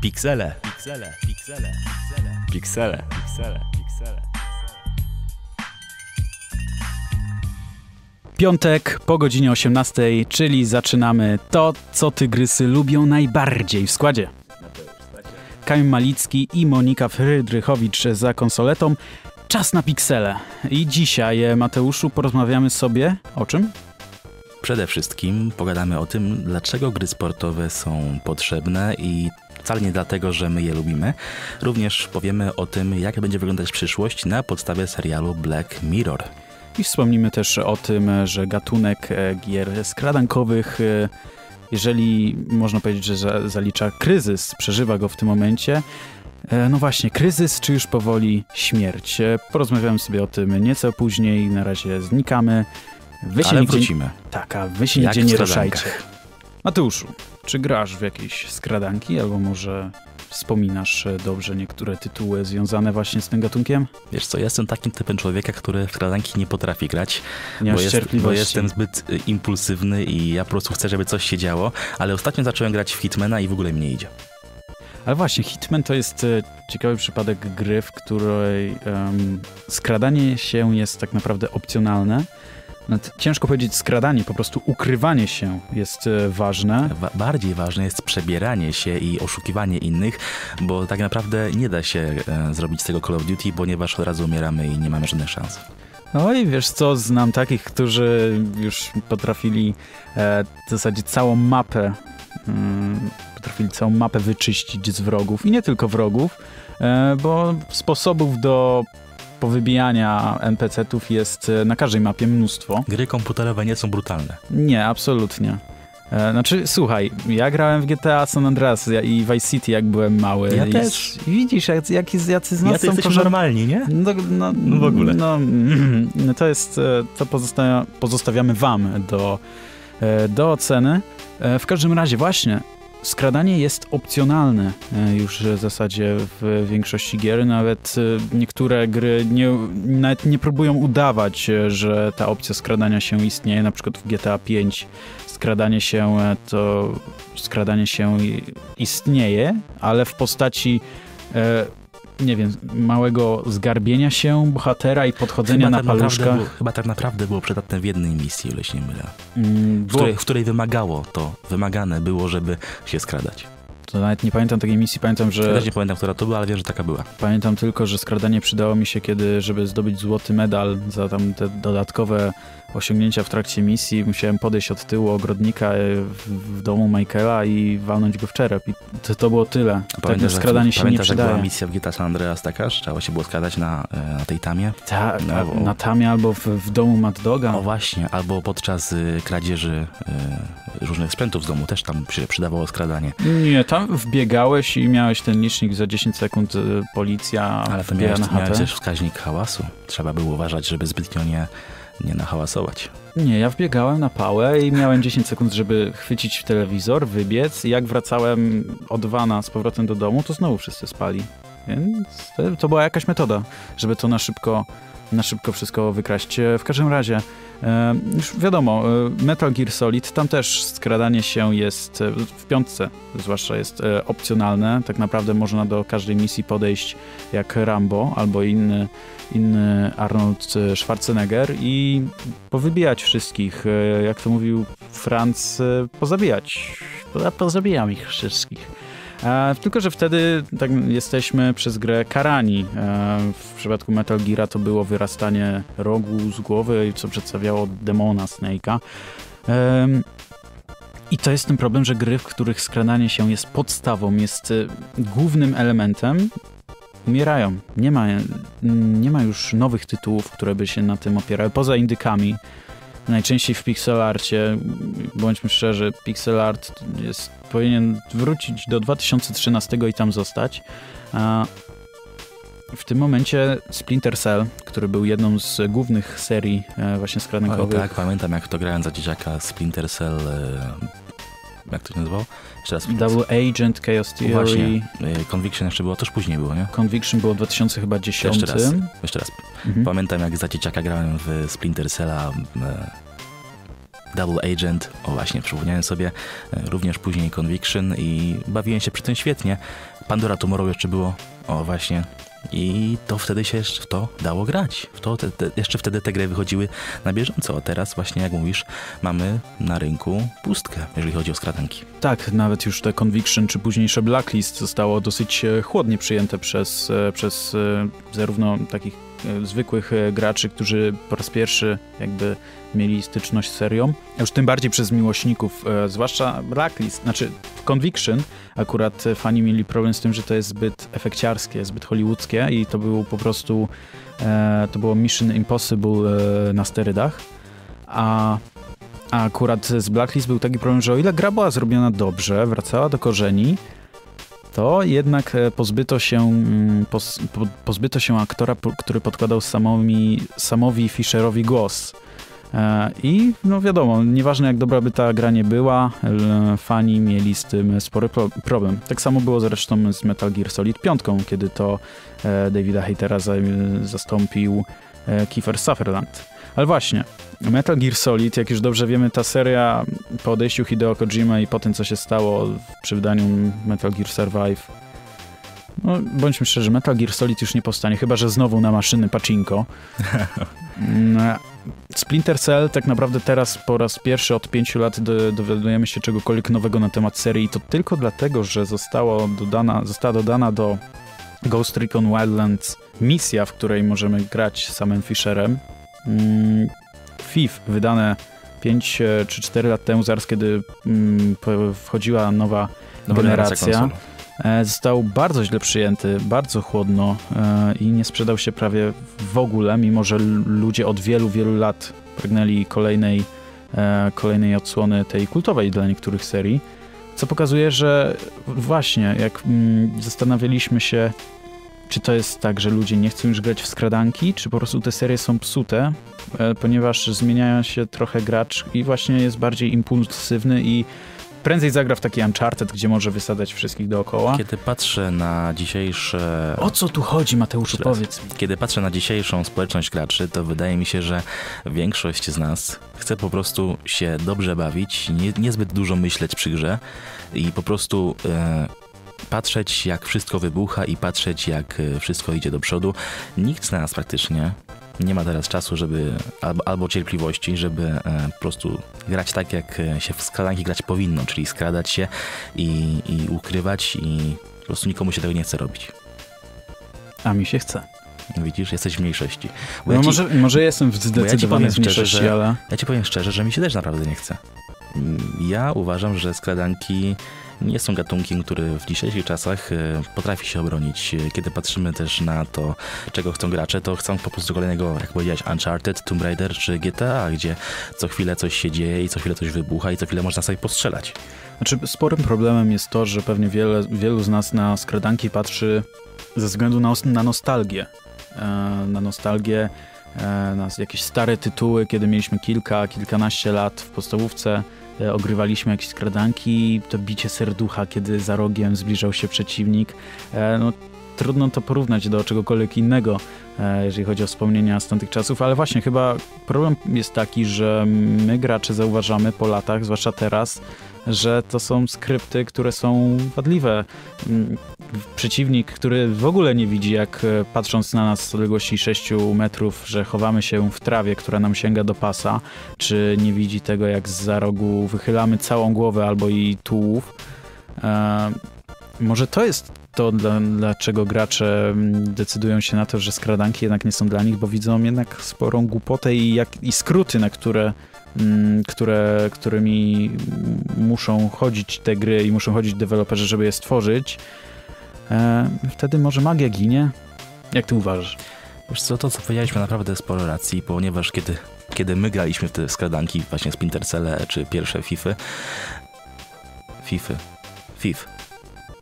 Piksele. Piksele. Piksele. Piksele. Piksele. Piksele. Piksele. Piątek po godzinie 18, czyli zaczynamy to, co tygrysy lubią najbardziej w składzie. Kamil Malicki i Monika Frydrychowicz za konsoletą. Czas na piksele. I dzisiaj, e, Mateuszu, porozmawiamy sobie o czym? Przede wszystkim pogadamy o tym, dlaczego gry sportowe są potrzebne i wcale nie dlatego, że my je lubimy. Również powiemy o tym, jak będzie wyglądać przyszłość na podstawie serialu Black Mirror. I wspomnimy też o tym, że gatunek e, gier skradankowych, e, jeżeli można powiedzieć, że za- zalicza kryzys, przeżywa go w tym momencie. E, No właśnie, kryzys czy już powoli śmierć? Porozmawiamy sobie o tym nieco później, na razie znikamy. Wy się Ale nigdzie, wrócimy. tak, a wy się Jak nigdzie nie ruszajcie. Mateuszu, czy grasz w jakieś skradanki, albo może wspominasz e, dobrze niektóre tytuły związane właśnie z tym gatunkiem? Wiesz co, ja jestem takim typem człowieka, który w skradanki nie potrafi grać, Nie bo, jest, bo jestem zbyt y, impulsywny i ja po prostu chcę, żeby coś się działo, ale ostatnio zacząłem grać w Hitmana i w ogóle mi nie idzie. Ale właśnie, Hitman to jest e, ciekawy przypadek gry, w której em, skradanie się jest tak naprawdę opcjonalne. Nawet ciężko powiedzieć skradanie, po prostu ukrywanie się jest e, ważne. Wa- bardziej ważne jest przebieranie się i oszukiwanie innych, bo tak naprawdę nie da się e, zrobić z tego Call of Duty, ponieważ od razu umieramy i nie mamy żadnych szans. No i wiesz co, znam takich, którzy już potrafili e, w zasadzie całą mapę, mm, potrafili całą mapę wyczyścić z wrogów i nie tylko wrogów, e, bo sposobów do powybijania NPC-ów jest e, na każdej mapie mnóstwo. Gry komputerowe nie są brutalne. Nie, absolutnie. E, Znaczy, słuchaj, ja grałem w GTA San Andreas ja- i Vice City, jak byłem mały. Ja też. Widzisz, jak, jak, jacy z nas Jacy są jesteśmy normalni, nie? No, no, No w ogóle. No, no to jest, e, to pozostawia, pozostawiamy wam do, do oceny. W każdym razie właśnie, skradanie jest opcjonalne e, już w zasadzie w większości gier. Nawet e, niektóre gry nie, nawet nie próbują udawać, e, że ta opcja skradania się istnieje. Na przykład w GTA 5 skradanie się to skradanie się istnieje, ale w postaci nie wiem, małego zgarbienia się bohatera i podchodzenia na tak paluszkach. było, chyba tak naprawdę było przydatne w jednej misji, o ile się nie mylę. Mm, W której, w której wymagało to, wymagane było, żeby się skradać. To nawet nie pamiętam takiej misji, pamiętam, Ja że też nie pamiętam, która to była, ale wiem, że taka była. pamiętam tylko, że skradanie przydało mi się, kiedy, żeby zdobyć złoty medal za tam te dodatkowe osiągnięcia w trakcie misji, musiałem podejść od tyłu ogrodnika e, w, w domu Michaela i walnąć go w czerep. I to, to było tyle. tak, jak- skradanie się nie pamiętasz, była przydaje. misja w GTA San Andreas taka, trzeba się było skradać na, e, na tej tamie? Tak, No, na, bo- na tamie albo w, w domu Mad Doga. O właśnie, albo podczas y, kradzieży y, różnych sprzętów z domu też tam się przydawało skradanie. Nie, tam wbiegałeś i miałeś ten licznik za 10 sekund, y, policja Ale to miałeś, na miałeś też wskaźnik hałasu. Trzeba było uważać, żeby zbytnio nie, nie nahałasować. Nie, ja wbiegałem na pałę i miałem 10 sekund, żeby chwycić w telewizor, wybiec. I jak wracałem od wana z powrotem do domu, to znowu wszyscy spali. Więc to, była jakaś metoda, żeby to na szybko, na szybko wszystko wykraść. E, W każdym razie, już wiadomo, e, Metal Gear Solid, tam też skradanie się jest, e, w piątce zwłaszcza jest e, opcjonalne. Tak naprawdę można do każdej misji podejść jak Rambo albo inny, inny Arnold Schwarzenegger i powybijać wszystkich. E, Jak to mówił Franz, e, pozabijać. Po- Pozabijam ich wszystkich. E, tylko, że wtedy tak, jesteśmy przez grę karani. E, w przypadku Metal Geara to było wyrastanie rogu z głowy, co przedstawiało demona Snake'a. Em, I to jest ten problem, że gry, w których skradanie się jest podstawą, jest e, głównym elementem, umierają. Nie ma, nie ma już nowych tytułów, które by się na tym opierały, poza indykami. Najczęściej w pixelarcie, bądźmy szczerzy, pixel art jest, powinien wrócić do 2013 i tam zostać. A w tym momencie Splinter Cell, który był jedną z głównych serii e, właśnie O, skradankowych, tak, pamiętam jak to grałem za dzieciaka Splinter Cell. Jak to się nazywało? Jeszcze raz. Double Agent, Chaos Theory, Właśnie. E, Conviction jeszcze było, toż później było, nie? Conviction było w 2010. Jeszcze raz. Jeszcze raz. Mhm. Pamiętam jak za dzieciaka grałem w Splinter Cella. E, Double Agent, o właśnie, przypomniałem sobie, e, również później Conviction i bawiłem się przy tym świetnie. Pandora Tomorrow jeszcze było, o właśnie, i to wtedy się w to dało grać. W to te, te, jeszcze wtedy te gry wychodziły na bieżąco, a teraz właśnie, jak mówisz, mamy na rynku pustkę, jeżeli chodzi o skradanki. Tak, nawet już te Conviction czy późniejsze Blacklist zostało dosyć e, chłodnie przyjęte przez, e, przez zarówno takich E, zwykłych e, graczy, którzy po raz pierwszy jakby mieli styczność z serią, już tym bardziej przez miłośników, e, zwłaszcza Blacklist, znaczy Conviction, akurat fani mieli problem z tym, że to jest zbyt efekciarskie, zbyt hollywoodzkie i to był po prostu, to było Mission Impossible na sterydach, a a akurat z Blacklist był taki problem, że o ile gra była zrobiona dobrze, wracała do korzeni, to jednak e, pozbyto się, mm, pozbyto się aktora, który podkładał samowi, samowi Fisherowi głos. E, I no wiadomo, nieważne jak dobra by ta gra nie była, fani mieli z tym spory problem. Tak samo było zresztą z Metal Gear Solid 5, kiedy to e, Davida Hatera zastąpił Kiefer Sutherland. Ale właśnie, Metal Gear Solid, jak już dobrze wiemy, ta seria po odejściu Hideo Kojima i po tym, co się stało przy wydaniu Metal Gear Survive, no, bądźmy szczerzy, Metal Gear Solid już nie powstanie, chyba że znowu na maszyny pachinko. Mm, Splinter Cell tak naprawdę teraz po raz pierwszy od pięciu lat do, dowiadujemy się czegokolwiek nowego na temat serii i to tylko dlatego, że została dodana, została dodana do Ghost Recon Wildlands misja, w której możemy grać samym Fisherem. FIF wydane 5 e, czy 4 lat temu, zaraz kiedy mm, wchodziła nowa, nowa generacja, e, został bardzo źle przyjęty, bardzo chłodno e, i nie sprzedał się prawie w ogóle, mimo że ludzie od wielu, wielu lat pragnęli kolejnej, kolejnej odsłony tej kultowej dla niektórych serii, co pokazuje, że właśnie jak mm, zastanawialiśmy się, czy to jest tak, że ludzie nie chcą już grać w skradanki, czy po prostu te serie są psute, e, ponieważ zmieniają się trochę gracz i właśnie jest bardziej impulsywny i prędzej zagra w taki Uncharted, gdzie może wysadzać wszystkich dookoła. Kiedy patrzę na dzisiejsze... O co tu chodzi, Mateuszu, powiedz mi. Kiedy patrzę na dzisiejszą społeczność graczy, to wydaje mi się, że większość z nas chce po prostu się dobrze bawić, nie, niezbyt dużo myśleć przy grze i po prostu... E, patrzeć, jak wszystko wybucha i patrzeć, jak e, wszystko idzie do przodu. Nikt z nas praktycznie nie ma teraz czasu, żeby albo, albo cierpliwości, żeby e, po prostu grać tak, jak e, się w skradanki grać powinno, czyli skradać się i, i ukrywać i po prostu nikomu się tego nie chce robić. A mi się chce. Widzisz, jesteś w mniejszości. Bo no ja ci, może, może jestem w zdecydowanej ja mniejszości, szczerze, ale... Ja ci powiem szczerze, że mi się też naprawdę nie chce. Ja uważam, że skradanki nie są gatunkiem, który w dzisiejszych czasach e, potrafi się obronić. Kiedy patrzymy też na to, czego chcą gracze, to chcą po prostu kolejnego, jak powiedziałeś, Uncharted, Tomb Raider czy GTA, gdzie co chwilę coś się dzieje i co chwilę coś wybucha i co chwilę można sobie postrzelać. Znaczy, sporym problemem jest to, że pewnie wiele, wielu z nas na skradanki patrzy ze względu na, na nostalgię. E, na nostalgię, e, na jakieś stare tytuły, kiedy mieliśmy kilka, kilkanaście lat w podstawówce E, ogrywaliśmy jakieś skradanki, to bicie serducha, kiedy za rogiem zbliżał się przeciwnik. E, no, trudno to porównać do czegokolwiek innego, e, jeżeli chodzi o wspomnienia z tamtych czasów, ale właśnie chyba problem jest taki, że my gracze zauważamy po latach, zwłaszcza teraz, że to są skrypty, które są wadliwe. Przeciwnik, który w ogóle nie widzi, jak e, patrząc na nas z odległości 6 metrów, że chowamy się w trawie, która nam sięga do pasa, czy nie widzi tego, jak z za rogu wychylamy całą głowę albo i tułów. E, może to jest to, dla, dlaczego gracze mm, decydują się na to, że skradanki jednak nie są dla nich, bo widzą jednak sporą głupotę i, jak, i skróty, na które Mm, które, którymi muszą chodzić te gry i muszą chodzić deweloperzy, żeby je stworzyć, wtedy może magia ginie? Jak ty uważasz? Wiesz co, to co powiedzieliśmy naprawdę sporo racji, ponieważ kiedy, kiedy my graliśmy w te skradanki, właśnie Splinter Cell czy pierwsze FIFA, FIFA, FIF,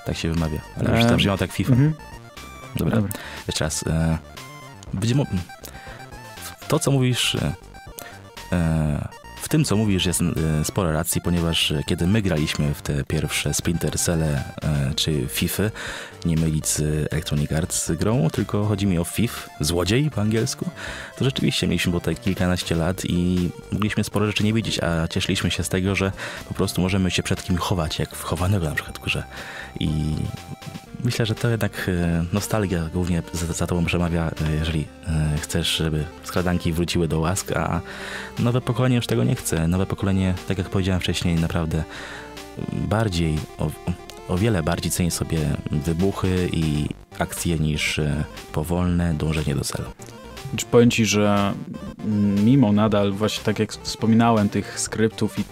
tak się wymawia, ale już tam brzmiało tak FIFA. Mhm. Dobra. Dobra, jeszcze raz. E, to, co mówisz, e, w tym, co mówisz, jest e, sporo racji, ponieważ e, kiedy my graliśmy w te pierwsze Splinter Celle e, czy FIFA, nie mylić z Electronic Arts grą, tylko chodzi mi o FIF, złodziej po angielsku, to rzeczywiście mieliśmy tutaj kilkanaście lat i mogliśmy sporo rzeczy nie widzieć, a cieszyliśmy się z tego, że po prostu możemy się przed kim chować, jak w chowanego na przykład w. I myślę, że to jednak nostalgia głównie za, za tobą przemawia, jeżeli chcesz, żeby skradanki wróciły do łask, a nowe pokolenie już tego nie chce. Nowe pokolenie, tak jak powiedziałem wcześniej, naprawdę bardziej, o, o wiele bardziej ceni sobie wybuchy i akcje niż e, powolne dążenie do celu. Czy powiem ci, że mimo nadal, właśnie tak jak wspominałem, tych skryptów i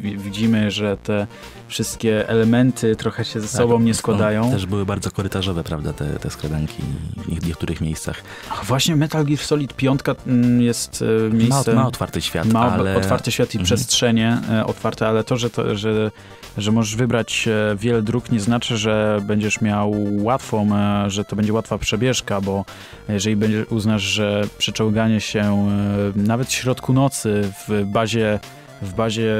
widzimy, że te wszystkie elementy trochę się ze tak, sobą nie składają. Też były bardzo korytarzowe, prawda, te, te skradanki w niektórych miejscach. właśnie Metal Gear Solid 5 mm, jest e, miejsce... Ma, ma otwarty świat, ma ale... otwarty świat i mhm. przestrzenie e, otwarte, ale to że, to, że, że możesz wybrać e, wiele dróg nie znaczy, że będziesz miał łatwą, że to będzie łatwa przebieżka, bo jeżeli uznasz, że przeczołganie się nawet w środku nocy w bazie w bazie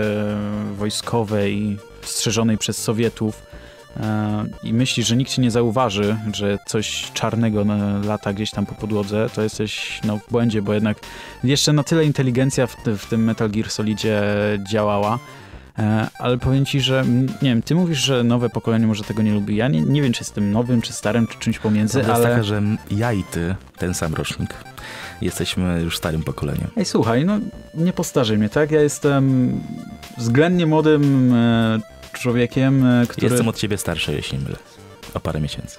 wojskowej strzeżonej przez Sowietów. E, i myślisz, że nikt ci nie zauważy, że coś czarnego lata gdzieś tam po podłodze, to jesteś no, w błędzie, bo jednak jeszcze na tyle inteligencja w, w tym Metal Gear Solidzie działała, e, ale powiem ci, że nie wiem, ty mówisz, że nowe pokolenie może tego nie lubi. Ja nie, nie wiem, czy jestem nowym, czy starym, czy czymś pomiędzy, Prawda ale... jest taka, że ja i ty, ten sam rocznik, jesteśmy już starym pokoleniem. Ej, słuchaj, no nie postarzej mnie, tak? Ja jestem względnie młodym e, człowiekiem, e, który... Jestem od ciebie starszy, jeśli mylę. O parę miesięcy.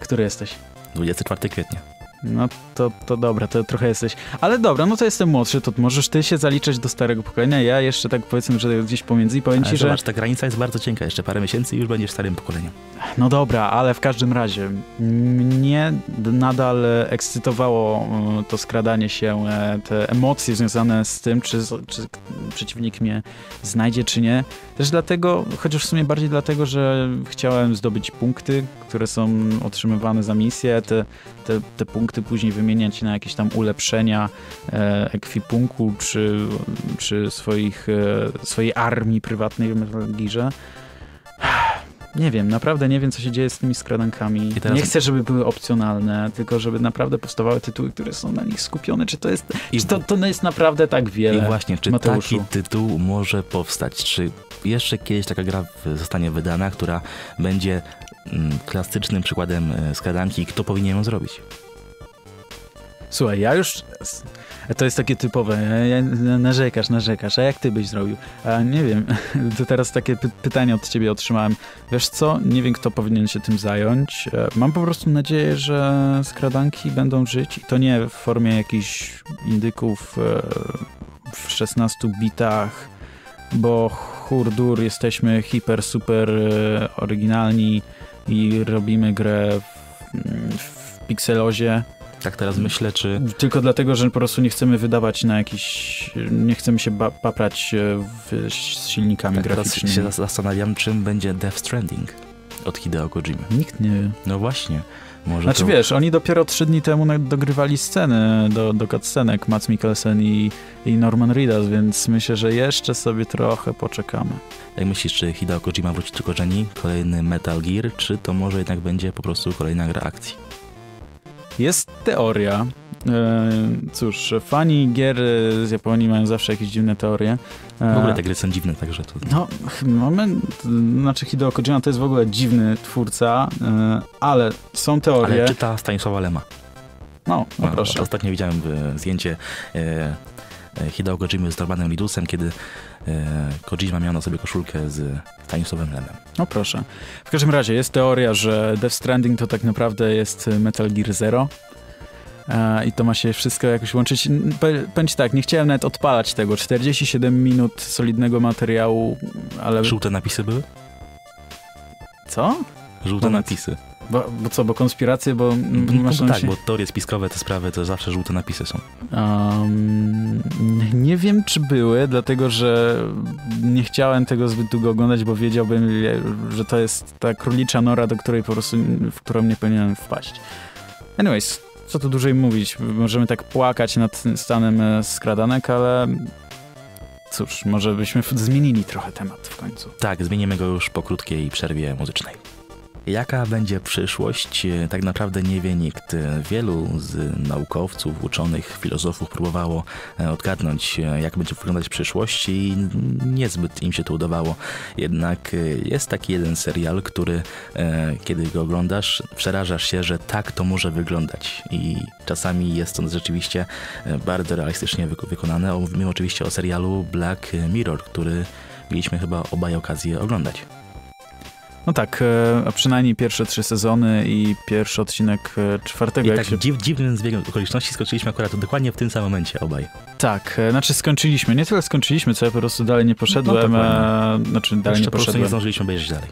Który jesteś? 24 kwietnia. No to, to dobra, to trochę jesteś. Ale dobra, no to jestem młodszy, to możesz ty się zaliczać do starego pokolenia, ja jeszcze tak powiedzmy, że gdzieś pomiędzy i powiem ci, że... Zobacz, ta granica jest bardzo cienka, jeszcze parę miesięcy i już będziesz starym pokoleniem. No dobra, ale w każdym razie mnie nadal ekscytowało e, to skradanie się, e, te emocje związane z tym, czy, czy przeciwnik mnie znajdzie, czy nie. Też dlatego, chociaż w sumie bardziej dlatego, że chciałem zdobyć punkty, które są otrzymywane za misję, te, te, te punkty później wymieniać na jakieś tam ulepszenia e, ekwipunku, czy, czy swoich, e, swojej armii prywatnej w Metal Gearze. Nie wiem, naprawdę nie wiem, co się dzieje z tymi skradankami. Teraz... Nie chcę, żeby były opcjonalne, tylko żeby naprawdę powstawały tytuły, które są na nich skupione. Czy to jest, I... czy to, to jest naprawdę tak wiele? I właśnie, czy Mateuszu? taki tytuł może powstać? Czy jeszcze kiedyś taka gra zostanie wydana, która będzie mm, klasycznym przykładem e, skradanki, kto powinien ją zrobić? Słuchaj, ja już to jest takie typowe, narzekasz, narzekasz, a jak ty byś zrobił? A nie wiem, to teraz takie py pytanie od ciebie otrzymałem. Wiesz co, nie wiem kto powinien się tym zająć. E, mam po prostu nadzieję, że skradanki będą żyć i to nie w formie jakichś indyków e, w 16 bitach, bo hurdur, jesteśmy hiper, super e, oryginalni i robimy grę w, w pikselozie tak teraz myślę, czy... Tylko dlatego, że po prostu nie chcemy wydawać na jakiś... Nie chcemy się paprać e, w, z silnikami tak graficznymi. Teraz się zastanawiam, czym będzie Death Stranding od Hideo Kojima. Nikt nie wie. No właśnie. Może znaczy to... wiesz, oni dopiero trzy dni temu dogrywali sceny do, do cutscenek Mats Mikkelsen i, i Norman Reedus, więc myślę, że jeszcze sobie trochę poczekamy. Jak myślisz, czy Hideo Kojima wróci do korzeni, kolejny Metal Gear, czy to może jednak będzie po prostu kolejna gra akcji? Jest teoria. E, cóż, fani gier z Japonii mają zawsze jakieś dziwne teorie. E, w ogóle te gry są dziwne, także to... No, moment, znaczy Hideo Kojima to jest w ogóle dziwny twórca, e, ale są teorie... Ale czyta Stanisława Lema. No, no, no proszę. Ostatnio widziałem zdjęcie Hideo Kojimy z Normanem Lidusem, kiedy e, Kojima miał na sobie koszulkę z Stanisławem Lemem. No proszę. W każdym razie jest teoria, że Death Stranding to tak naprawdę jest Metal Gear Zero. E, I to ma się wszystko jakoś łączyć. Ci tak, nie chciałem nawet odpalać tego. 47 minut solidnego materiału, ale... Żółte napisy były? Co? Żółte Moment. napisy. Bo, bo co, bo konspiracje, bo... No, masz tak, bo teorie spiskowe, te sprawy, to zawsze żółte napisy są. Um, nie wiem, czy były, dlatego, że nie chciałem tego zbyt długo oglądać, bo wiedziałbym, że to jest ta królicza nora, do której po prostu, w którą nie powinienem wpaść. Anyways, co tu dłużej mówić? Możemy tak płakać nad stanem e, skradanek, ale cóż, może byśmy zmienili trochę temat w końcu. Tak, zmienimy go już po krótkiej przerwie muzycznej. Jaka będzie przyszłość, e, tak naprawdę nie wie nikt. Wielu z naukowców, uczonych, filozofów próbowało e, odgadnąć, e, jak będzie wyglądać przyszłość i niezbyt im się to udawało. Jednak jest taki jeden serial, który kiedy go oglądasz, przerażasz się, że tak to może wyglądać. I czasami jest to rzeczywiście bardzo realistycznie wykonane. Mówimy oczywiście o serialu Black Mirror, który mieliśmy chyba obaj okazję oglądać. No tak, e, a przynajmniej pierwsze trzy sezony i pierwszy odcinek e, czwartego. I tak się... dziw, dziwnym zbiegiem okoliczności skończyliśmy akurat dokładnie w tym samym momencie obaj. Tak, e, znaczy skończyliśmy. Nie tyle skończyliśmy, co ja po prostu dalej nie poszedłem. No, e, znaczy dalej Jeszcze nie poszedłem. po prostu nie zdążyliśmy obejrzeć dalej.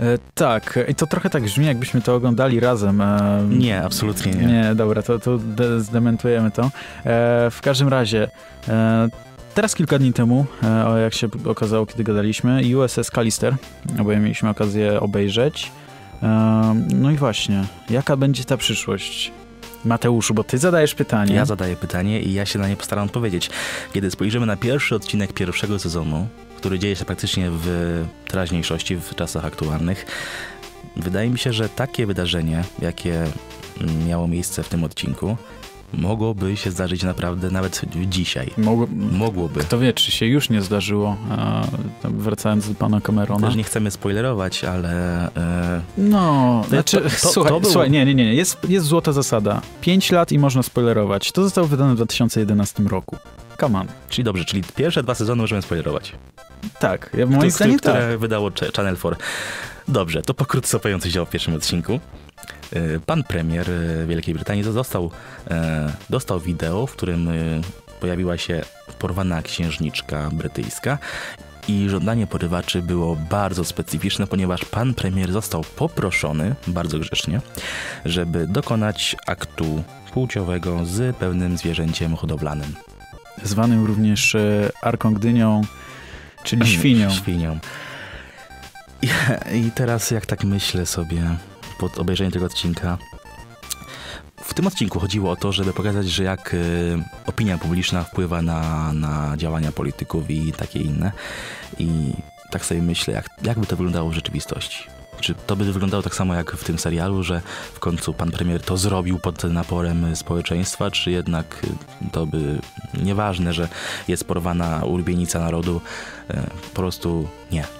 E, tak, i to trochę tak brzmi, jakbyśmy to oglądali razem. E, nie, absolutnie nie. Nie, dobra, to, to zdementujemy to. E, w każdym razie, Teraz kilka dni temu, e, jak się okazało, kiedy gadaliśmy, USS Callister, oboje mieliśmy okazję obejrzeć. No i właśnie, jaka będzie ta przyszłość? Mateuszu, bo ty zadajesz pytanie. Ja zadaję pytanie i ja się na nie postaram odpowiedzieć. Kiedy spojrzymy na pierwszy odcinek pierwszego sezonu, który dzieje się praktycznie w teraźniejszości, w czasach aktualnych, wydaje mi się, że takie wydarzenie, jakie miało miejsce w tym odcinku, mogłoby się zdarzyć naprawdę nawet dzisiaj. Mogło, Mogłoby. Kto wie, czy się już nie zdarzyło, wracając do pana Camerona. Też nie chcemy spoilerować, ale... E... No, to, znaczy, to, to, słuchaj, było... słuchaj, nie, nie, nie, jest, jest złota zasada. Pięć lat i można spoilerować. To zostało wydane w 2011 roku. Come on. Czyli dobrze, czyli pierwsze dwa sezony możemy spoilerować. Tak, ja moim zdaniem tak. które wydało Channel 4. Dobrze, to pokrótce opowiem coś o pierwszym odcinku. E, pan premier e, Wielkiej Brytanii został, e, dostał wideo, w którym pojawiła się porwana księżniczka brytyjska i żądanie porywaczy było bardzo specyficzne, ponieważ pan premier został poproszony, bardzo grzecznie, żeby dokonać aktu płciowego z pewnym zwierzęciem hodowlanym. Zwanym również arką gdynią, czyli świnią. świnią. I, I teraz jak tak myślę sobie, pod obejrzeniem tego odcinka. W tym odcinku chodziło o to, żeby pokazać, że jak y, opinia publiczna wpływa na, na działania polityków i takie inne. I tak sobie myślę, jak, jak by to wyglądało w rzeczywistości. Czy to by wyglądało tak samo jak w tym serialu, że w końcu pan premier to zrobił pod naporem społeczeństwa, czy jednak to by nieważne, że jest porwana ulubienica narodu, y, po prostu nie.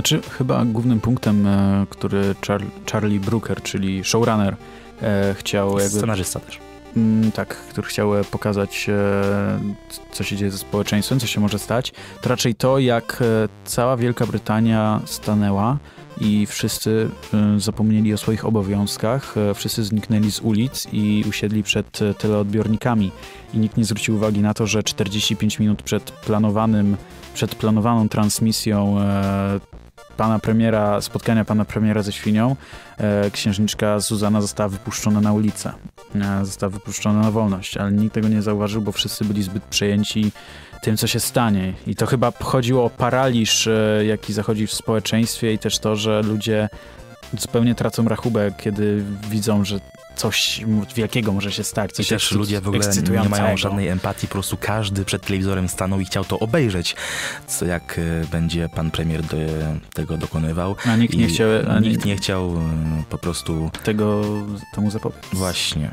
Znaczy, chyba głównym punktem, e, który Char Charlie Brooker, czyli showrunner, e, chciał... Jakby, Scenarzysta też. Mm, tak, który chciał e, pokazać, co się dzieje ze społeczeństwem, co się może stać, to raczej to, jak cała Wielka Brytania stanęła i wszyscy zapomnieli o swoich obowiązkach, wszyscy zniknęli z ulic i usiedli przed teleodbiornikami. I nikt nie zwrócił uwagi na to, że 45 minut przed planowanym, przed planowaną transmisją pana premiera, spotkania pana premiera ze świnią, e, księżniczka Zuzana została wypuszczona na ulicę. E, została wypuszczona na wolność, ale nikt tego nie zauważył, bo wszyscy byli zbyt przejęci tym, co się stanie. I to chyba chodziło o paraliż, e, jaki zachodzi w społeczeństwie i też to, że ludzie zupełnie tracą rachubę, kiedy widzą, że coś wielkiego może się stać. Coś I też ludzie w ogóle nie mają żadnej empatii, po prostu każdy przed telewizorem stanął i chciał to obejrzeć, co jak e, będzie pan premier do, tego dokonywał. A nikt nie chciał, nikt nie chciał e, po prostu tego temu zapobiec. Właśnie.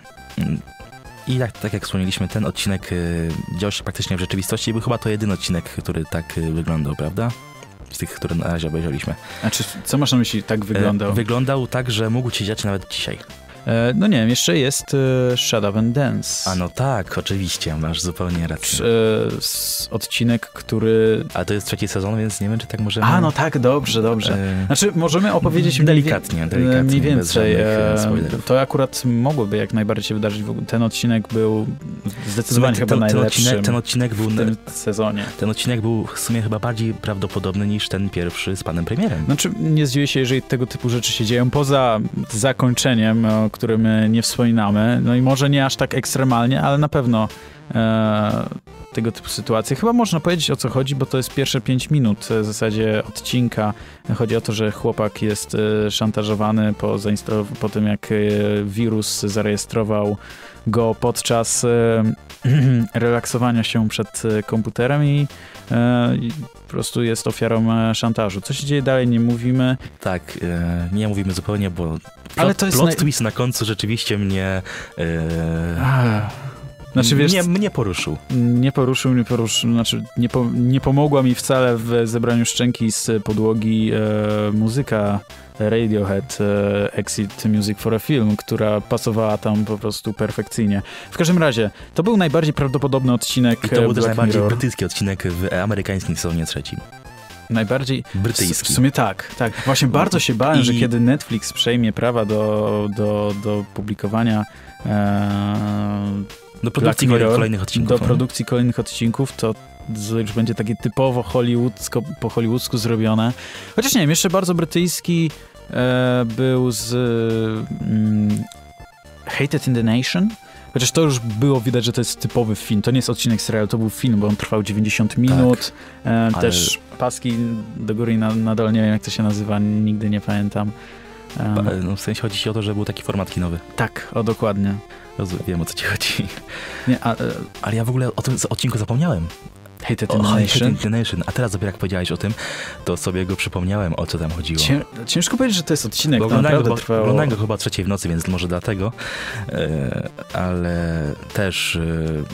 I tak, tak jak wspomnieliśmy, ten odcinek e, dział się praktycznie w rzeczywistości i był chyba to jedyny odcinek, który tak wyglądał, prawda? z tych, które na razie obejrzeliśmy. A czy, co masz na myśli, tak wyglądał? Wyglądał tak, że mógł się dziać nawet dzisiaj. E, no nie wiem, jeszcze jest e, Shadow and Dance. A no tak, oczywiście, masz zupełnie rację. E, odcinek, który... A to jest trzeci sezon, więc nie wiem, czy tak możemy... A, no tak, dobrze, dobrze. Znaczy, możemy opowiedzieć delikatnie, mniej, delikatnie mniej więcej. to akurat mogłoby jak najbardziej się wydarzyć. Ten odcinek był zdecydowanie chyba ten, najlepszym ten odcinek, ten odcinek był w tym sezonie. Ten odcinek był w sumie chyba bardziej prawdopodobny niż ten pierwszy z panem premierem. Znaczy, nie zdziwię się, jeżeli tego typu rzeczy się dzieją poza zakończeniem, którym nie wspominamy. No i może nie aż tak ekstremalnie, ale na pewno e, tego typu sytuacje. Chyba można powiedzieć o co chodzi, bo to jest pierwsze 5 minut e, w zasadzie odcinka. Chodzi o to, że chłopak jest e, szantażowany po, po tym, jak e, wirus zarejestrował go podczas relaksowania się przed komputerem i, i po prostu jest ofiarą szantażu. Co się dzieje dalej, nie mówimy. Tak, nie mówimy zupełnie, bo plot, Ale to jest plot twist na końcu rzeczywiście mnie... Znaczy, wiesz, nie, mnie poruszył. Nie poruszył, nie poruszył, znaczy nie, po, nie pomogła mi wcale w zebraniu szczęki z podłogi e, muzyka Radiohead e, Exit Music for a Film, która pasowała tam po prostu perfekcyjnie. W każdym razie, to był najbardziej prawdopodobny odcinek I to był też najbardziej Mirror. brytyjski odcinek w amerykańskim sezonie trzecim. Najbardziej brytyjski. W sumie tak, tak. Właśnie bardzo się bałem, I... że kiedy Netflix przejmie prawa do, do, do publikowania e, do produkcji Mirror, kolejnych odcinków. Do no. produkcji kolejnych odcinków to już będzie takie typowo hollywoodzko, po hollywoodzku zrobione. Chociaż nie wiem, jeszcze bardzo brytyjski e, był z mm, Hated in the Nation. Chociaż to już było widać, że to jest typowy film. To nie jest odcinek serialu, to był film, bo on trwał 90 minut. Tak, e, ale... Też paski do góry i na, na dole, nie wiem jak to się nazywa, nigdy nie pamiętam. E, no, w sensie chodzi ci o to, że był taki format kinowy. Tak, o dokładnie. Wiem o co ci chodzi. Nie, a, e, ale ja w ogóle o tym odcinku zapomniałem. Hated in the Nation. Hated Nation. A teraz dopiero jak powiedziałeś o tym, to sobie go przypomniałem, o co tam chodziło. Cię, ciężko powiedzieć, że to jest odcinek, bo oglądałem go, trwało... oglądałem go chyba trzeciej w nocy, więc może dlatego, e, ale też e,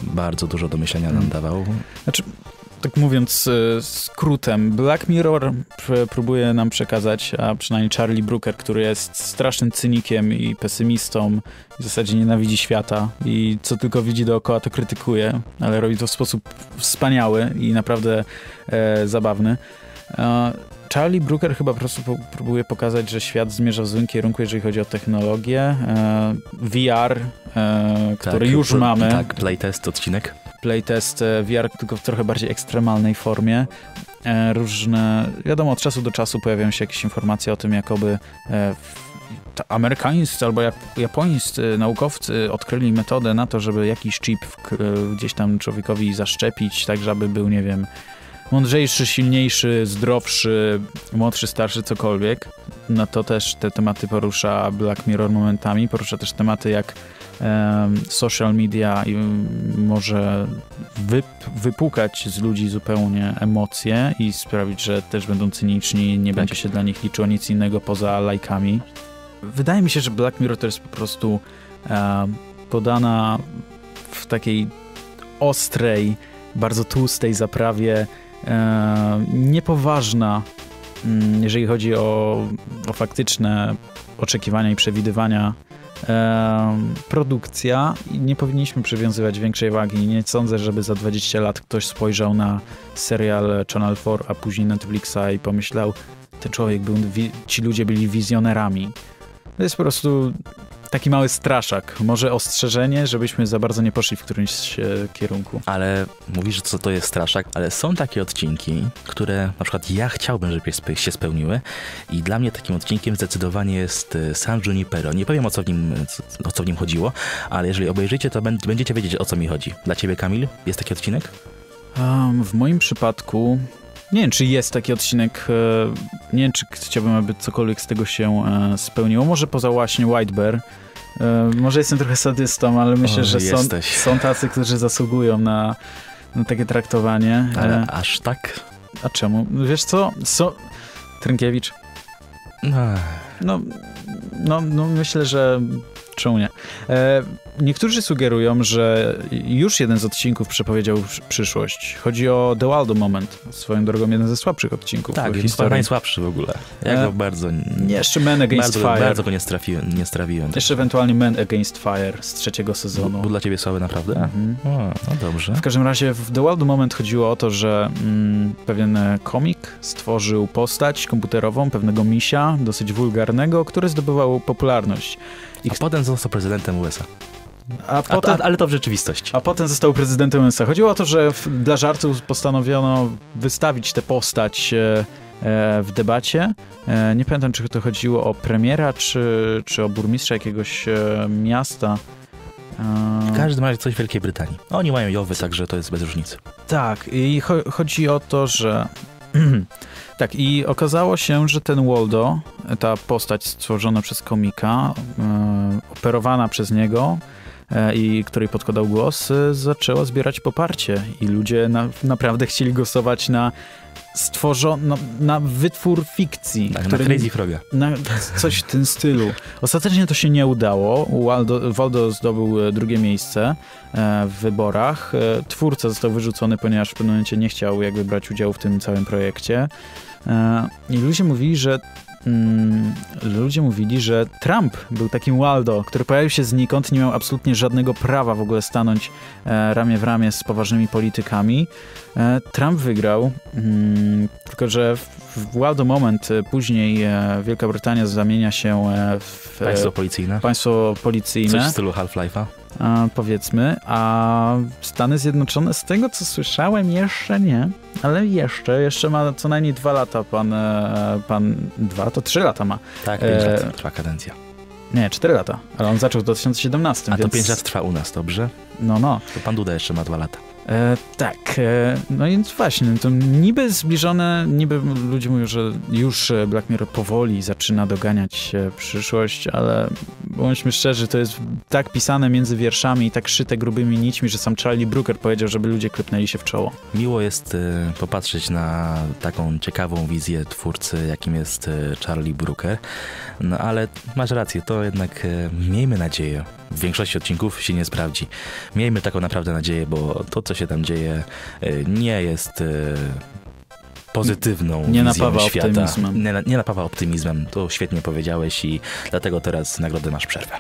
bardzo dużo do myślenia nam hmm. dawał. Znaczy, tak mówiąc e, skrótem, Black Mirror próbuje nam przekazać, a przynajmniej Charlie Brooker, który jest strasznym cynikiem i pesymistą, w zasadzie nienawidzi świata i co tylko widzi dookoła, to krytykuje, ale robi to w sposób wspaniały i naprawdę e, zabawny. E, Charlie Brooker chyba po prostu próbuje pokazać, że świat zmierza w złym kierunku, jeżeli chodzi o technologię. E, VR, e, który tak, już mamy. Tak, playtest odcinek playtest e, VR, tylko w trochę bardziej ekstremalnej formie. E, różne, wiadomo, od czasu do czasu pojawiają się jakieś informacje o tym, jakoby e, amerykańscy albo japońscy naukowcy odkryli metodę na to, żeby jakiś chip gdzieś tam człowiekowi zaszczepić, tak żeby był, nie wiem, mądrzejszy, silniejszy, zdrowszy, młodszy, starszy, cokolwiek. No to też te tematy porusza Black Mirror momentami. Porusza też tematy jak social media może wyp wypłukać z ludzi zupełnie emocje i sprawić, że też będą cyniczni, nie tak. będzie się dla nich liczyło nic innego poza lajkami. Wydaje mi się, że Black Mirror to jest po prostu e, podana w takiej ostrej, bardzo tłustej zaprawie, e, niepoważna, mm, jeżeli chodzi o, o faktyczne oczekiwania i przewidywania produkcja i nie powinniśmy przywiązywać większej wagi. Nie sądzę, żeby za 20 lat ktoś spojrzał na serial Channel 4, a później Netflixa i pomyślał, ten człowiek był, ci ludzie byli wizjonerami. To jest po prostu taki mały straszak. Może ostrzeżenie, żebyśmy za bardzo nie poszli w którymś e, kierunku. Ale mówisz, co to jest straszak, ale są takie odcinki, które na przykład ja chciałbym, żeby się spełniły i dla mnie takim odcinkiem zdecydowanie jest e, San Junipero. Nie powiem o co w nim, o co w nim chodziło, ale jeżeli obejrzycie, to będziecie wiedzieć o co mi chodzi. Dla ciebie, Kamil, jest taki odcinek? Um, w moim przypadku nie wiem, czy jest taki odcinek, e, nie wiem, czy chciałbym, aby cokolwiek z tego się spełniło. Może poza właśnie White Bear, E, może jestem trochę sadystą, ale myślę, o, że są, są tacy, którzy zasługują na, na takie traktowanie. Ale e, aż tak? A czemu? Wiesz co? So... Trynkiewicz? No, no, no myślę, że czemu nie? E, niektórzy sugerują, że już jeden z odcinków przepowiedział przyszłość. Chodzi o The Waldo Moment. Swoją drogą jeden ze słabszych odcinków tak, historii. najsłabszy w ogóle. Ja go e, bardzo... Jeszcze Men Against bardzo, Fire. Bardzo go nie, strafiłem, nie strawiłem. Jeszcze ewentualnie Men Against Fire z trzeciego sezonu. Był dla ciebie słaby naprawdę? Mhm. O, no dobrze. W każdym razie w The Waldo Moment chodziło o to, że mm, pewien komik stworzył postać komputerową, pewnego misia, dosyć wulgarnego, który zdobywał popularność. I a potem został prezydentem USA. A potem, a, ale to w rzeczywistości. A potem został prezydentem USA. Chodziło o to, że w, dla żartów postanowiono wystawić tę postać e, e, w debacie. E, nie pamiętam, czy to chodziło o premiera, czy, czy o burmistrza jakiegoś e, miasta. W każdym razie coś w Wielkiej Brytanii. Oni mają Jowy, także to jest bez różnicy. Tak, i cho- chodzi o to, że. tak, i okazało się, że ten Waldo, ta postać stworzona przez komika, e, operowana przez niego e, i której podkładał głos, e, zaczęła zbierać poparcie. I ludzie na, naprawdę chcieli głosować na stworzono na, wytwór fikcji. Tak, który- na Crazy Froga. na coś w tym stylu. Ostatecznie to się nie udało. Waldo, Waldo zdobył e, drugie miejsce e, w wyborach. E, Twórca został wyrzucony, ponieważ w pewnym momencie nie chciał jakby brać udziału w tym całym projekcie. E, I ludzie mówili, że mm, ludzie mówili, że Trump był takim Waldo, który pojawił się znikąd, nie miał absolutnie żadnego prawa w ogóle stanąć e, ramię w ramię z poważnymi politykami. E, Trump wygrał, mm, tylko że w, Waldo moment e, później e, Wielka Brytania zamienia się e, w e, Państwo policyjne. państwo Coś w policyjne, stylu Half-Life'a. Powiedzmy, a Stany Zjednoczone, z tego co słyszałem, jeszcze nie, ale jeszcze, jeszcze ma co najmniej dwa lata pan, e, pan dwa, to trzy lata ma. Tak, 5 E, lat trwa kadencja. Nie, cztery lata, ale on zaczął w 2017, A to więc... 5 lat trwa u nas, dobrze? No, no. To pan Duda jeszcze ma 2 lata. E, tak, e, no więc właśnie, to niby zbliżone, niby ludzie mówią, że już e, Black Mirror powoli zaczyna doganiać e, przyszłość, ale bądźmy szczerzy, to jest tak pisane między wierszami i tak szyte grubymi nićmi, że sam Charlie Brooker powiedział, żeby ludzie klepnęli się w czoło. Miło jest e, popatrzeć na taką ciekawą wizję twórcy, jakim jest Charlie Brooker. No ale masz rację, to jednak miejmy nadzieję. W większości odcinków się nie sprawdzi. Miejmy taką naprawdę nadzieję, bo to, co się tam dzieje, e, nie jest e, pozytywną Nie wizją napawa świata. optymizmem. Nie, nie napawa optymizmem. To świetnie powiedziałeś i dlatego teraz nagrodę masz przerwę.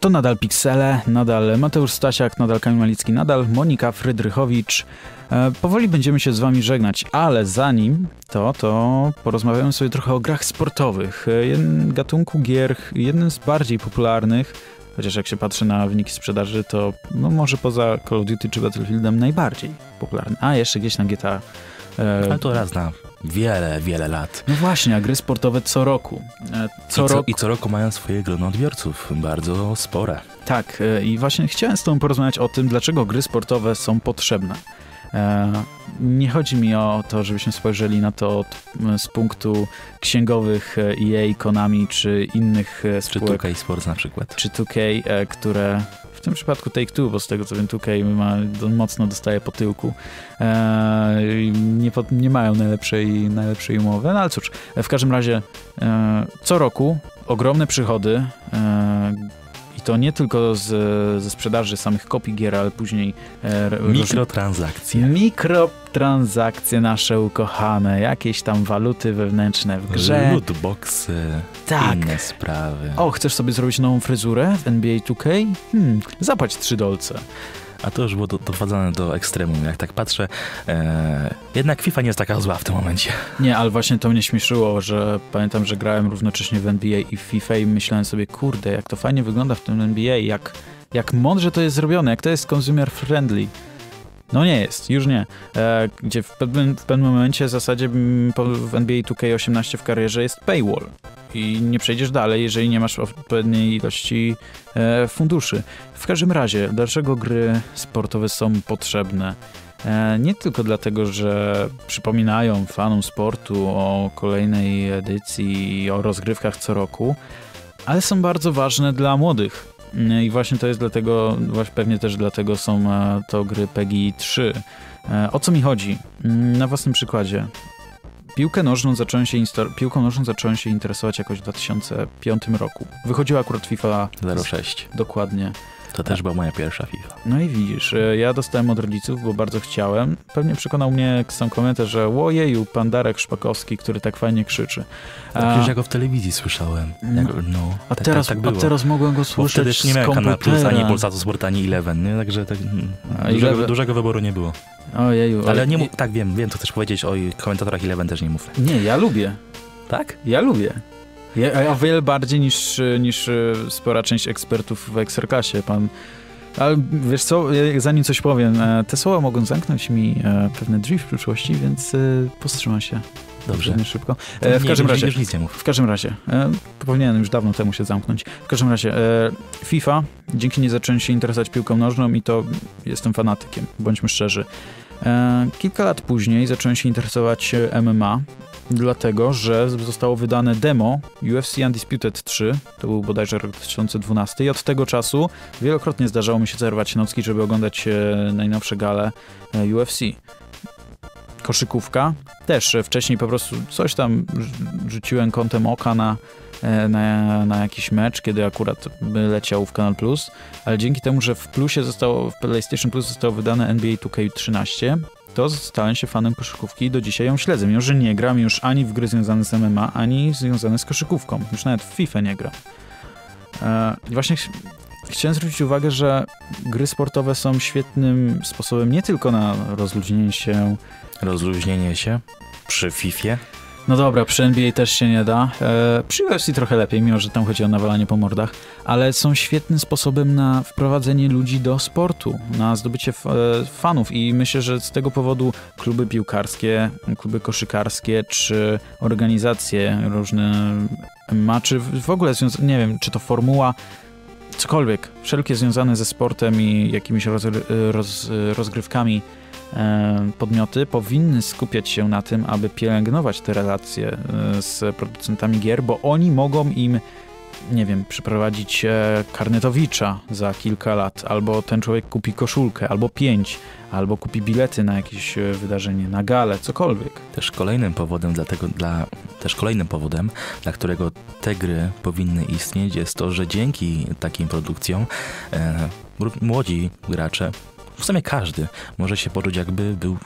To nadal Piksele, nadal Mateusz Stasiak, nadal Kamil Malicki, nadal Monika Frydrychowicz. E, powoli będziemy się z wami żegnać, ale zanim to, to porozmawiamy sobie trochę o grach sportowych. E, jeden gatunku gier, jednym z bardziej popularnych, chociaż jak się patrzy na wyniki sprzedaży, to no może poza Call of Duty czy Battlefieldem najbardziej popularny. A, jeszcze gdzieś na GTA. E, Ale to raz na wiele, wiele lat. no właśnie, a gry sportowe co roku. E, co I, co, roku I co roku mają swoje grono odbiorców, bardzo spore. Tak, i właśnie chciałem z Tobą porozmawiać o tym, dlaczego gry sportowe są potrzebne. E, Nie chodzi mi o to, żebyśmy spojrzeli na to z punktu księgowych EA, Konami czy innych e, Czy spółek, 2K Sports na przykład. czy 2K, e, które w tym przypadku Take-Two, bo z tego co wiem 2K ma, mocno dostaje po tyłku. Nie, nie mają najlepszej, najlepszej umowy, no ale cóż, w każdym razie co roku ogromne przychody to nie tylko z, ze sprzedaży samych kopii gier, ale później e, Mikrotransakcje. mikrotransakcje nasze ukochane, jakieś tam waluty wewnętrzne w grze. Lootboxy, Tak. inne sprawy. O, chcesz sobie zrobić nową fryzurę w NBA 2K? Hmm, zapłać 3 dolce. A to już było do, doprowadzone do ekstremum. Jak tak patrzę, e, jednak FIFA nie jest taka zła w tym momencie. Nie, ale właśnie to mnie śmieszyło, że pamiętam, że grałem równocześnie w NBA i w FIFA i myślałem sobie, kurde, jak to fajnie wygląda w tym NBA, jak, jak mądrze to jest zrobione, jak to jest consumer friendly. No nie jest, już nie. E, gdzie w pewnym, w pewnym momencie w zasadzie w NBA 2K18 w karierze jest paywall i nie przejdziesz dalej, jeżeli nie masz odpowiedniej ilości e, funduszy. W każdym razie, dlaczego gry sportowe są potrzebne? E, Nie tylko dlatego, że przypominają fanom sportu o kolejnej edycji i o rozgrywkach co roku, ale są bardzo ważne dla młodych. Mm, I właśnie to jest dlatego, właśnie pewnie też dlatego są e, to gry PEGI 3. E, O co mi chodzi? Mm, Na własnym przykładzie. Piłkę nożną zacząłem się piłką nożną zacząłem się interesować jakoś w 2005 roku. Wychodziła akurat FIFA 06. dokładnie. To też była moja pierwsza FIFA. No i widzisz, e, ja dostałem od rodziców, bo bardzo chciałem. Pewnie przekonał mnie sam komentarz, że łojeju, pan Darek Szpakowski, który tak fajnie krzyczy. Tak już ja go w telewizji słyszałem. Jak, no, a, tak, teraz, tak, tak a teraz mogłem go Bo słyszeć wtedy jeszcze nie miałem Kanal Plus, ani Polsatu Sport, ani Eleven, nie? Także tak, mm, A dużego, Eleven- dużego wyboru nie było. Ojeju, Ale nie mów, tak wiem, wiem co chcesz powiedzieć o komentatorach Eleven też nie mów. Nie, ja lubię. Tak? Ja lubię. Ja, ja o wiele bardziej niż, niż e, spora część ekspertów w Ekserkasie. Pan... Ale wiesz co, zanim coś powiem, e, te słowa mogą zamknąć mi e, pewne drzwi w przyszłości, więc powstrzymam się. Dobrze. Nie szybko. E, w Nie, każdym razie, nie mów. w każdym razie, powinienem już dawno temu się zamknąć. W każdym razie, e, FIFA, dzięki niej zacząłem się interesować piłką nożną i to jestem fanatykiem, bądźmy szczerzy. E, kilka lat później zacząłem się interesować MMA, dlatego, że zostało wydane demo UFC Undisputed 3, to był bodajże rok 2012 i od tego czasu wielokrotnie zdarzało mi się zerwać nocki, żeby oglądać e, najnowsze gale e, UFC. Koszykówka, też e, wcześniej po prostu coś tam rz- rzuciłem kątem oka na, na, na jakiś mecz, kiedy akurat leciał w Kanal Plus, ale dzięki temu, że w Plusie zostało, w PlayStation Plus zostało wydane NBA 2K13, to stałem się fanem koszykówki i do dzisiaj ją śledzę, mimo że nie gram już ani w gry związane z MMA, ani związane z koszykówką. Już nawet w FIFA nie gram. E, i właśnie ch- chciałem zwrócić uwagę, że gry sportowe są świetnym sposobem nie tylko na rozluźnienie się Rozluźnienie się przy FIFA. No dobra, przy NBA też się nie da. E, przy UFC trochę lepiej, mimo że tam chodzi o nawalanie po mordach, ale są świetnym sposobem na wprowadzenie ludzi do sportu, na zdobycie e, fanów i myślę, że z tego powodu kluby piłkarskie, kluby koszykarskie czy organizacje różne MMA, czy w ogóle nie wiem, czy to formuła, cokolwiek, wszelkie związane ze sportem i jakimiś rozry- roz, rozgrywkami podmioty powinny skupiać się na tym, aby pielęgnować te relacje e, z producentami gier, bo oni mogą im, nie wiem, przyprowadzić e, karnetowicza za kilka lat, albo ten człowiek kupi koszulkę, albo pięć, albo kupi bilety na jakieś e, wydarzenie, na galę, cokolwiek. Też kolejnym powodem, dlatego, dla, też kolejnym powodem, dla którego te gry powinny istnieć, jest to, że dzięki takim produkcjom e, młodzi gracze, w sumie każdy, może się poczuć jakby był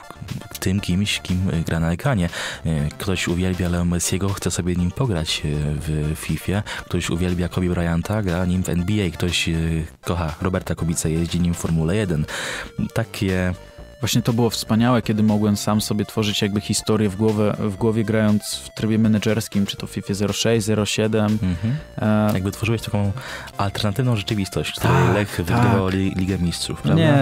tym kimś, kim gra na ekranie. E, Ktoś uwielbia Leo Messiego, chce sobie nim pograć e, w FIFA, ktoś uwielbia Kobe Bryanta, gra nim w NBA, ktoś e, kocha Roberta Kubica, jeździ nim w Formule 1. Takie Właśnie to było wspaniałe, kiedy mogłem sam sobie tworzyć jakby historię w, głowę, w głowie grając w trybie menedżerskim, czy to w FIFA 06, 07. mhm. E, Jakby tworzyłeś taką alternatywną rzeczywistość, w Tak, której Lech tak. wygrywał li, Ligę Mistrzów, prawda? nie,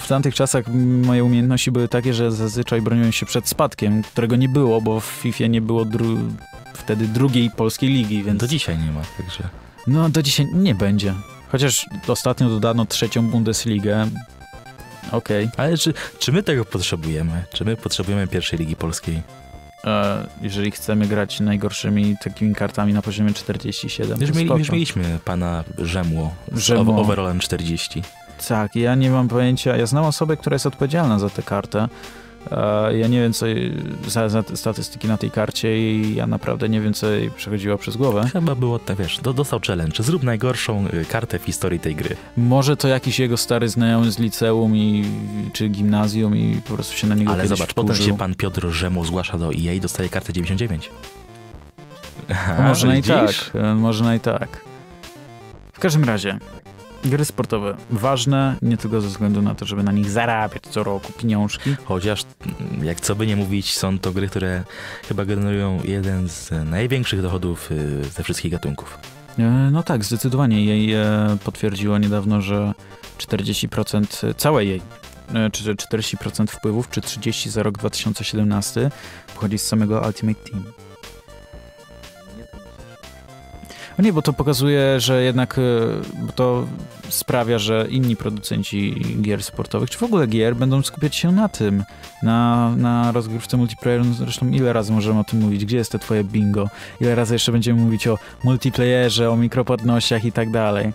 w tamtych czasach moje umiejętności były takie, że zazwyczaj broniłem się przed spadkiem, którego nie było, bo w FIFA nie było dru- wtedy drugiej polskiej ligi, więc Do dzisiaj nie ma, także... no do dzisiaj nie będzie. Chociaż ostatnio dodano trzecią Bundesligę. Okej. Ale czy, czy my tego potrzebujemy? Czy my potrzebujemy pierwszej Ligi Polskiej? Jeżeli chcemy grać najgorszymi takimi kartami na poziomie 47, Już, to mieli, już mieliśmy pana Rzemło z Rzemło. overallem 40. Tak, ja nie mam pojęcia. Ja znam osobę, która jest odpowiedzialna za tę kartę. E, Ja nie wiem, co za, za statystyki na tej karcie i ja naprawdę nie wiem, co jej przechodziło przez głowę. Chyba było, tak wiesz, do, dostał challenge. Zrób najgorszą y, kartę w historii tej gry. Może to jakiś jego stary znajomy z liceum i, czy gimnazjum i po prostu się na niego Ale zobacz, potem wkurzył. się pan Piotr Rzemło zgłasza do EA i dostaje kartę 99. Można i tak, e, można i tak. W każdym razie, gry sportowe ważne, nie tylko ze względu na to, żeby na nich zarabiać co roku pieniążki, Chociaż, mm, jak co by nie mówić, są to gry, które chyba generują jeden z największych dochodów y, ze wszystkich gatunków. E, No tak, zdecydowanie. Jej e, potwierdziło niedawno, że 40% całej jej, e, czy 40% wpływów, czy 30% za rok 2017 pochodzi z samego Ultimate Team. No nie, bo to pokazuje, że jednak e, to sprawia, że inni producenci gier sportowych, czy w ogóle gier, będą skupiać się na tym, na, na rozgrywce multiplayer. No Zresztą ile razy możemy o tym mówić? Gdzie jest to twoje bingo? Ile razy jeszcze będziemy mówić o multiplayerze, o mikropłatnościach i tak dalej.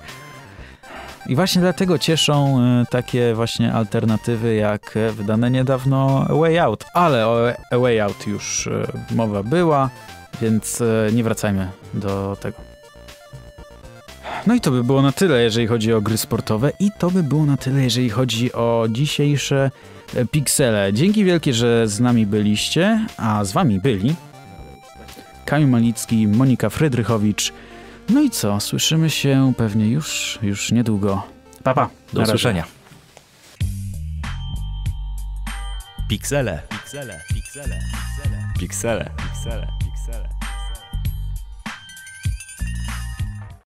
I właśnie dlatego cieszą e, takie właśnie alternatywy jak e, wydane niedawno Way Out. Ale o Way Out już mowa była, więc nie wracajmy do tego. No i to by było na tyle, jeżeli chodzi o gry sportowe i to by było na tyle, jeżeli chodzi o dzisiejsze e, piksele. Dzięki wielkie, że z nami byliście, a z wami byli Kamil Malicki, Monika Frydrychowicz. No i co? Słyszymy się pewnie już, już niedługo. Pa, pa. Do usłyszenia. Piksele. Piksele. Piksele. Piksele. Piksele. Piksele. Piksele.